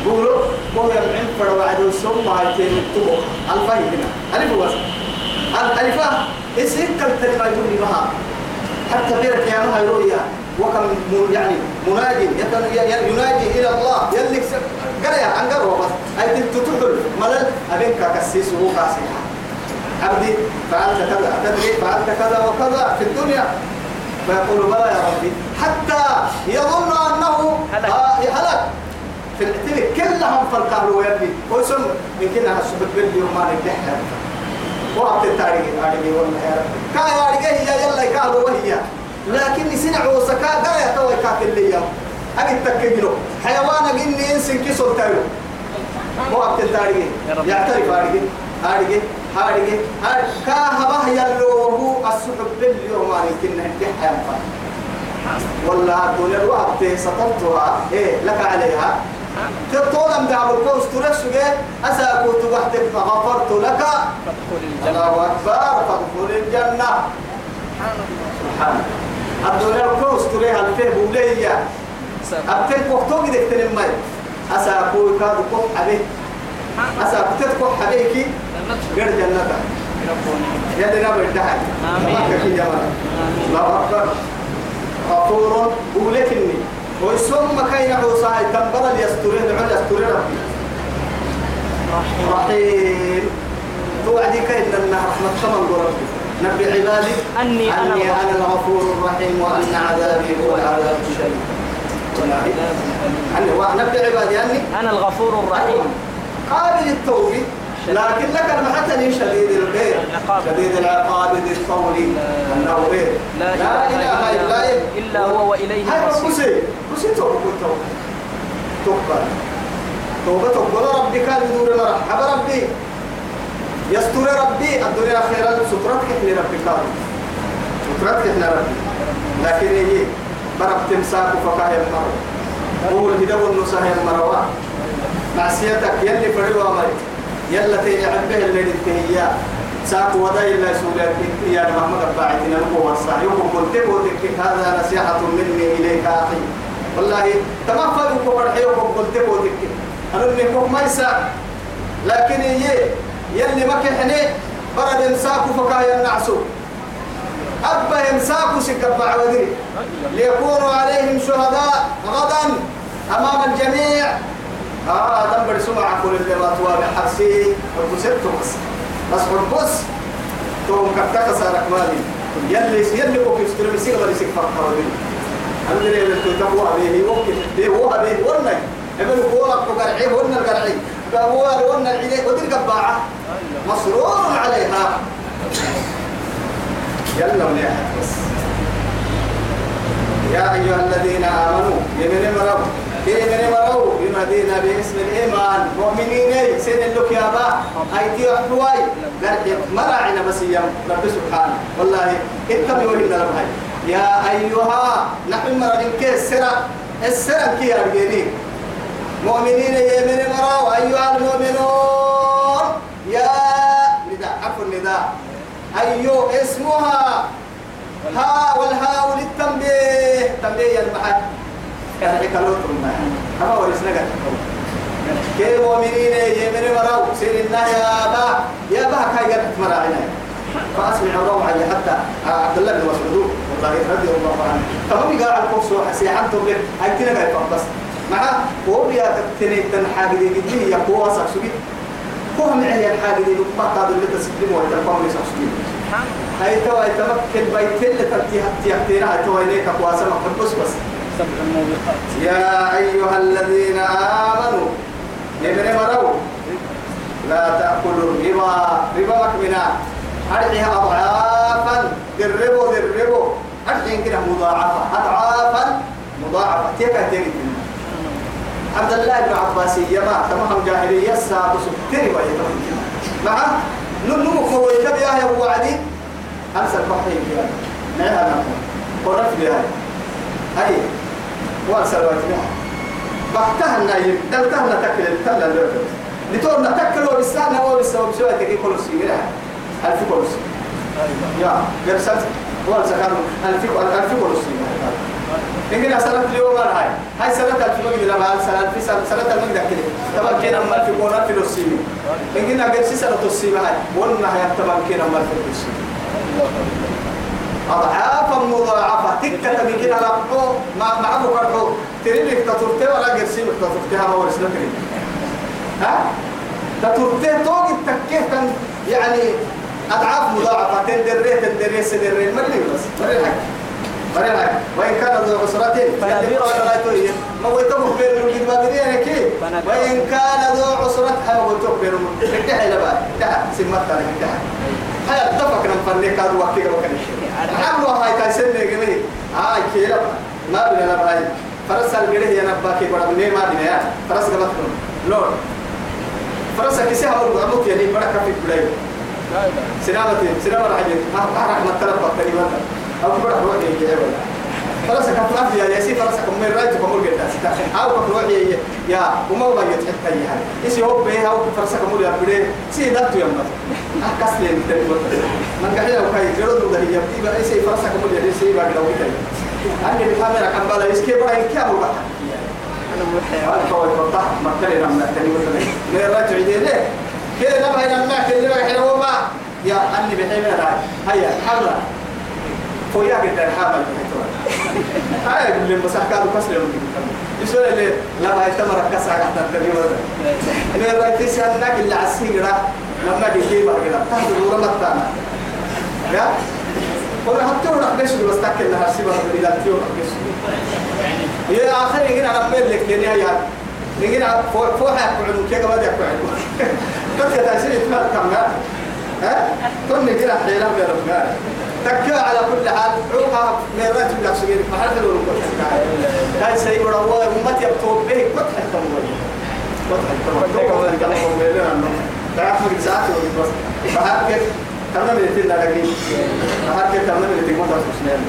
قولوا وهو يمعن فروا السم هاي تكتبوا ألفا هنا ألف بس الالف اسم كلمه يقول لي بها؟ حتى غيرك يا مها رؤيا. وكم يعني منادي ينادي إلى الله. يلك قريا عن قروا بس أي تدخل ملل. ابنك كسيس وهو كاسي عبدي فعلت كذا. تدري؟ فعلت كذا وكذا في الدنيا. فيقول بلى يا ربي. حتى يظن أنه هلك. آه في التلك كلهم فالقهر ويبني ويسم يمكن أن السبب باللي وما نجحها وقت التاريخ هذه والله يا رب كا يا رجال يلا يكادوا وهي. لكن سنع وسكا قرية توي كاكل لي أجي تكجلو حيوان جني إنسان كسر تايلو وقت التاريخ يا رب. يعترف هذه هذه هذه كا هبه يلوه السبب باللي وما نجحها والله دون الوقت سطرتها. إيه لك عليها. تطول أم دعم الكوز ترسل أساكو تبحتك فغفرت لك. الله أكبر. فادخل الجنة. سبحان الله. الدنيا كوس تريها الفيه بولية أبتك وقتو قد اكتنم ماي أسا أبوي كادو كوح عليه أسا أبتك كوح عليك غير جنة يا دنا بالدعاء آمين. كي جمال الله أكبر غفور بولكني ويسوم كاين عوصاي تنبرا ليسترين عل يسترين ربي رحيم رحيم توعدي كاين لنا رحمة كمان ربي نبي عبادي أني أنا أني الغفور. أنا الغفور الرحيم وأن عذابي هو العذاب الشديد ونبي عبادي أني أنا الغفور الرحيم. قابل التوبة لكن لك المحتل شديد العقاب. شديد العقاب ذي الطول. أنه غير لا إله إلا هو إلا هو وإليه هاي المصير. توبة توبة. توبة. توبة توبة ربي كان يدور مرحبا ربي. يستر ربي الدنيا خيرا سترتك لربي كان سترتك لربي لكن هي برب تمساك فكاه المرء قول هدو النصح المروى معصيتك يلي فريوا مري يلا تيجي عبه اللي انتهيا ساق ودا إلا سولك يا محمد الباعثين القوة الصحيح قلت قلت هذا نصيحة مني إليك أخي. والله تمام فريق فرحيكم قلت قلت أنا منكم ما لكن هي يلي ما كحني برد امساك فكايا النعسو. أبا امساك سكب عودري ليكونوا عليهم شهداء غدا أمام الجميع. آه دم برسمع كل اللي ما توابع حبسي وبسرته بس. بس حبس توم كتك سارك مالي. يلي يلي كوك يستلم يصير ولا يصير فرق ودي الحمد لله اللي تقوى به وقت به هو به ورنا ابن هو قرعي ورنا القرعي. هو ورنا العيد ودي قباعة مسرور عليها. يلا ونيحت بس. يا أيها الذين آمنوا يمن مروا يمن مروا ينادينا باسم الإيمان. مؤمنين سين اللك يا با. أيدي أحواي قرد مرعنا بس يا رب سبحانه. والله اتبعوا لنا ربهاي يا أيها نحن مرين كي السرع السرع كي أرجيني مؤمنين يمن مروا أيها المؤمنون. يا نداء عفوا النداء. أيو اسمها؟ ها والهاء للتنبيه. تنبيه المحل كان يكلوتهم أما ورسنا قد كي مؤمنين يمن مروا سير الله يا با يا با كاي قد مراعينا فأسمع روعا حتى عبد الله بن مسعود والله رضي الله عنه. تمام قال على الكوكس وحسيحان تبلغ هاي تنا قاعد بس. مع هو بيا تتني تنحاج دي يا قوة سكسوكي هو معي الحاجة دي ما قادر ويتفهم لي سكسوكي هاي توا يتمكن بيتين لترتيح تيحتينا هاي توا إليك قواسة مقبس بس. الموبقات يا أيها الذين آمنوا ابن مروا لا تأكلوا الربا ربا مكمنا. أرجعها أضعافا دربوا دربوا أرجع كده مضاعفة أضعافا مضاعفة. تيكا تيكا عبد الله بن عباس يما تمام جاهلية سابو سبتري ويتمكن مع ننمو خويتا بيها يا أبو عدي أمسك بحرين فيها نعها نقول قرف بها أي؟ وأرسل وجهها بحتها النايم. دلتها نتكل التلا اللي لتور نتكل وبسانا وبسا وبسوا تكي كل سيرة ألف كل يا قرسلت وأرسل ألف ألف كل لكن سنة اليوم هاي هاي سنة الفيلم إذا ما سنة في سنة سنة المين ذاك تبى كنا ما في كونا في السيم لكن أجل سنة السيم هاي ونا هاي تبى كنا ما في السيم أضعافا مضاعفة. تكة تبيكين على حو ما معه كرحو. تريد تطرته ولا جرسيم تطرتها ما ورسنا كريم ها؟ تطرته توق التكيه يعني أضعاف مضاعفة. تندري تندري سدري مرلي بس. مرلي حق مرلي حق وإن كان ذو عسرة فنذير ما ويتبه بين الجد بابرين كي؟ وإن كان ذو عسرة ما ويتبه بين الجد حيلا بقى سمتها لك هاي اتفق نفرني كادو وكي وكان عملوا هاي تايسن نجمي هاي كيلا ما بنا نبهاي فرس الجريه يا نباكي بڑا مني ما يا. فرس قبط لور فرس كيسي هقول عمود يعني بڑا كفي بلاي سلامتي سلامة رحمة ها رحمة ترى تقريبا أو هو كي كي ولا فرس كفي أفيا يا سي فرس كم من رايت كم من قداس استخن أو كروحي يا وما هو يتحكى يا إيش هو بيه أو كفرسك مول يا بدي سي دكتو يا مات أكاس لين من قاعد لو كاي جرود ده هي بتبقى إيش فرسك مول يا سي بعد لو كده أنا بالكاميرا كم بلا إيش كيف راي كم هو أنا يفتح مكان لما تاني مثلا من الرجع يديه كده لما هنا ما كده لما هنا هو ما يا أني بحيمنا هيا حمرا فويا قد الحامل هاي اللي مسح كانوا كسر يوم يسول اللي لما يتمر كسر حتى التغيير اللي رأيت سنك اللي عسيرة لما جيتي بقى كده. تهدر ورمتنا يا؟ ولا حتى ولا بس بس تكل لها سيبها إذا تيو بس يا آخر يجينا على بيت لك يعني يا يجينا فوق فوق يقعدون كذا ما يقعدون كنت تأسير تمر كم ها كنا جينا حيلا بيرفع تكا على كل حال روحها من راتب لك سجير ما حد لو هاي سيد الله أمة يبتوب به موي قد حتى موي تعرف من ساعات بس بحرك كمان من تلا لكن بحرك كمان من تيجي مدرسة سنين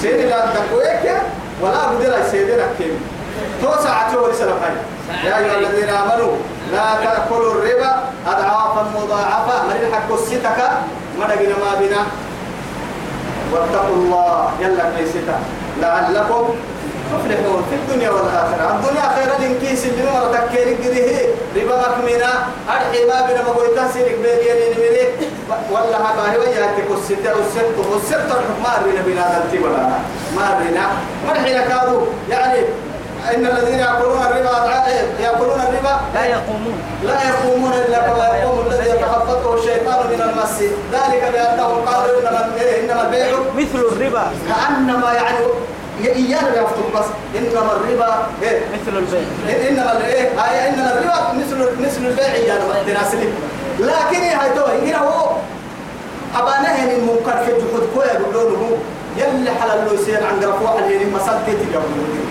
سيد لا تقويك ولا بدل سيد لكن توسع عتوه رسالة هاي يا أيها الذين آمنوا لا تأكلوا الربا أضعافا مضاعفة. من الحق الستك مدقنا ما بنا واتقوا الله. يلا كيستا لعلكم تفلحون. في الدنيا والآخرة. الدنيا خير الانكيس اللي مرة تكيري قده ربا مكمنا أرحي ما بنا مقويتا سيرك بيري يلين مريك والله ما هي وياتك الستة والستة والستة ما رينا بنا ذلك ولا ما رينا مرحي لكادو يعني إن الذين يأكلون الربا يأكلون الربا؟ لا يقومون. لا يقومون إلا كما يقوم الذي يتخبطه الشيطان من المس. ذلك بأنهم قالوا إنما إنما البيع. مثل الربا. كأنما يعني إيانا يفتح بس. إنما الربا إيه؟ مثل البيع. إنما الإيه هاي إنما الربا مثل مثل البيع يعني تناسلي لكن هاي تو هنا هو؟ أبانا هن المنكر في جحود كويا يقولون يلي حلال له يصير عند رفوع اللي مسال تيجي يقولون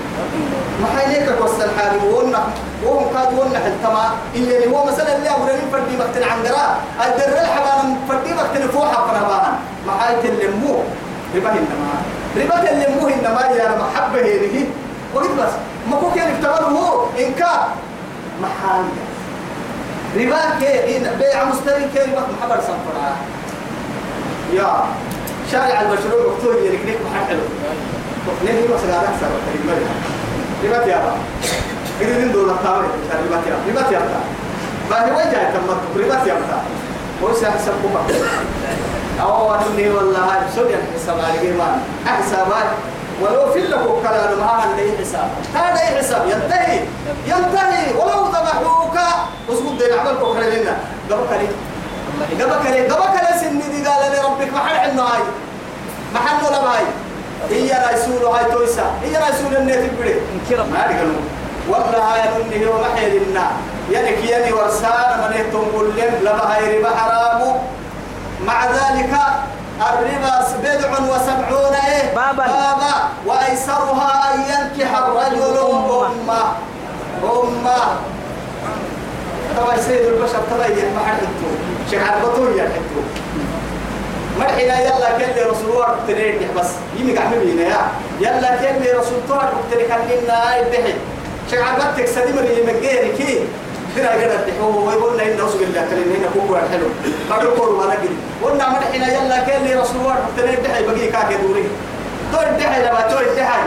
ما حيليك قصة الحاجة ونا وهم كاد ونا حلتما اللي هو مثلا اللي أقول لهم فردي مقتل عندنا. الدر الحبان فردي مقتل فوق حقنا بان ما حيت اللي مو ربا إنما ربا اللي مو إنما يا محبة هذه وقت بس ما كو كان يفتمر هو. إنكار محال ربا كي بيع مستري كي وقت محبة سنفرها يا. شارع المشروع مكتوب يركنيك محل ليه ما سجارة أكثر تقريبا لما تيابا إذا دولة تاوري لما تيابا لما تيابا ما هي وجه تمت لما تيابا هو سيحسب كوبا. أو أنني والله سوريا حساب على جيمان حسابات ولو في لك كلام ما عندي حساب. هذا حساب. ينتهي. ينتهي. ولو ذبحوك. أسكت دين عملك وخرجنا قبك قبك لي قبك لي سن دي قال لي ربك ما حد عندنا هاي ما حد ولا هاي هي رسول هاي تويسا. هي رسول النيت بڑے انكرم ما قالوا. والله هاي انه هو محيل لنا. يعني كياني ورسان من يهتم كلهم لما هاي ربا حرام مع ذلك الربا بدع وسبعون إيه؟ بابا. بابا. وأيسرها أن ينكح الرجل أمه. أمه. طبعا سيد البشر تبين ما حد شكل بطول يا حتو مرحنا يلا كل رسول الله تريد بس. يمي قاعد بينا يا. يلا كل رسول الله تريد كلنا يدحي شكل بتك سديم اللي مجيري كي. كنا قدر تحوه ويقولنا إن رسول الله كلنا هنا كوكو حلو. قالوا كورو ما نقدر قلنا مرحنا يلا كل رسول الله تريد دحي بقي كاك دوري. تور دحي لما تور دحي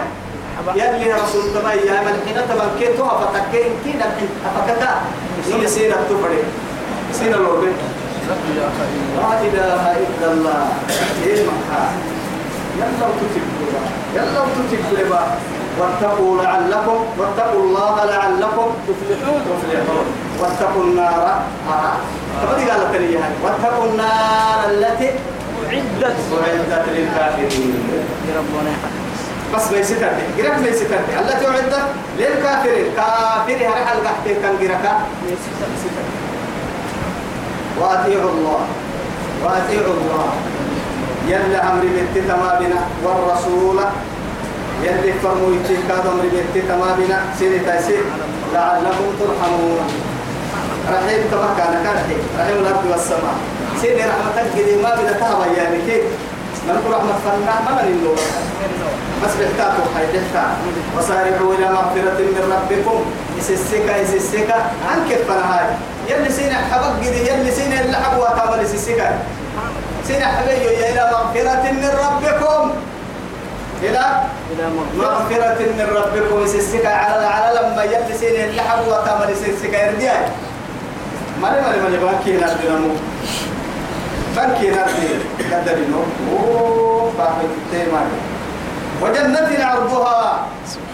يلي رسول الله يا من حين كيتو فتكين كينا أفكتا نول سينا تفري سينا لوربين لا إله إلا الله. إيه مكا يلا تتكبوا يلا تتكبوا واتقوا لعلكم واتقوا الله لعلكم تفلحون. تفلحون. واتقوا النار. آه. فبدي قالت لي هاي. واتقوا النار التي أعدت أعدت للكافرين ربنا. بس ما يستر قرب ما يستر التي أعدت للكافرين كافر هاي حلقة كان قرقا وأطيعوا الله. وأطيعوا الله. يلا أمر بنت تمامنا والرسول. يلي فرموا يتشكاد أمر بنت تمامنا سيدي تيسير لعلكم ترحمون. رحيم تبقى كان كان رحيم الأرض والسماء. سيدي رحمتك قدي ما بنا تهوى يعني كيف نقول رحمة فنا ما من اللغة بس بحتاكم هاي بحتا وسارعوا إلى مغفرة من ربكم. يسسكا يسسكا عن كيف فنا هاي؟ يلي سينا حبق جدي يلي سينا اللي حبوا تعمل يسسكا سينا حبيو إلى مغفرة من ربكم. إلى؟ مغفرة. من ربكم. يسسكا على على لما يلي سينا اللي حبوا تعمل يسسكا يرديها مالي مالي مالي. بانكي هنا الدنمو هنا قدر إنه أوه فاهم التيمان وجنة عرضها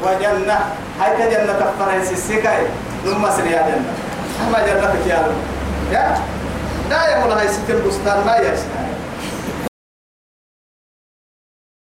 وجنة. هاي كجنة فرنس السكاي مصر يا جنة. أما جنة يا لا يا؟ مولا هاي ست البستان ما يسمع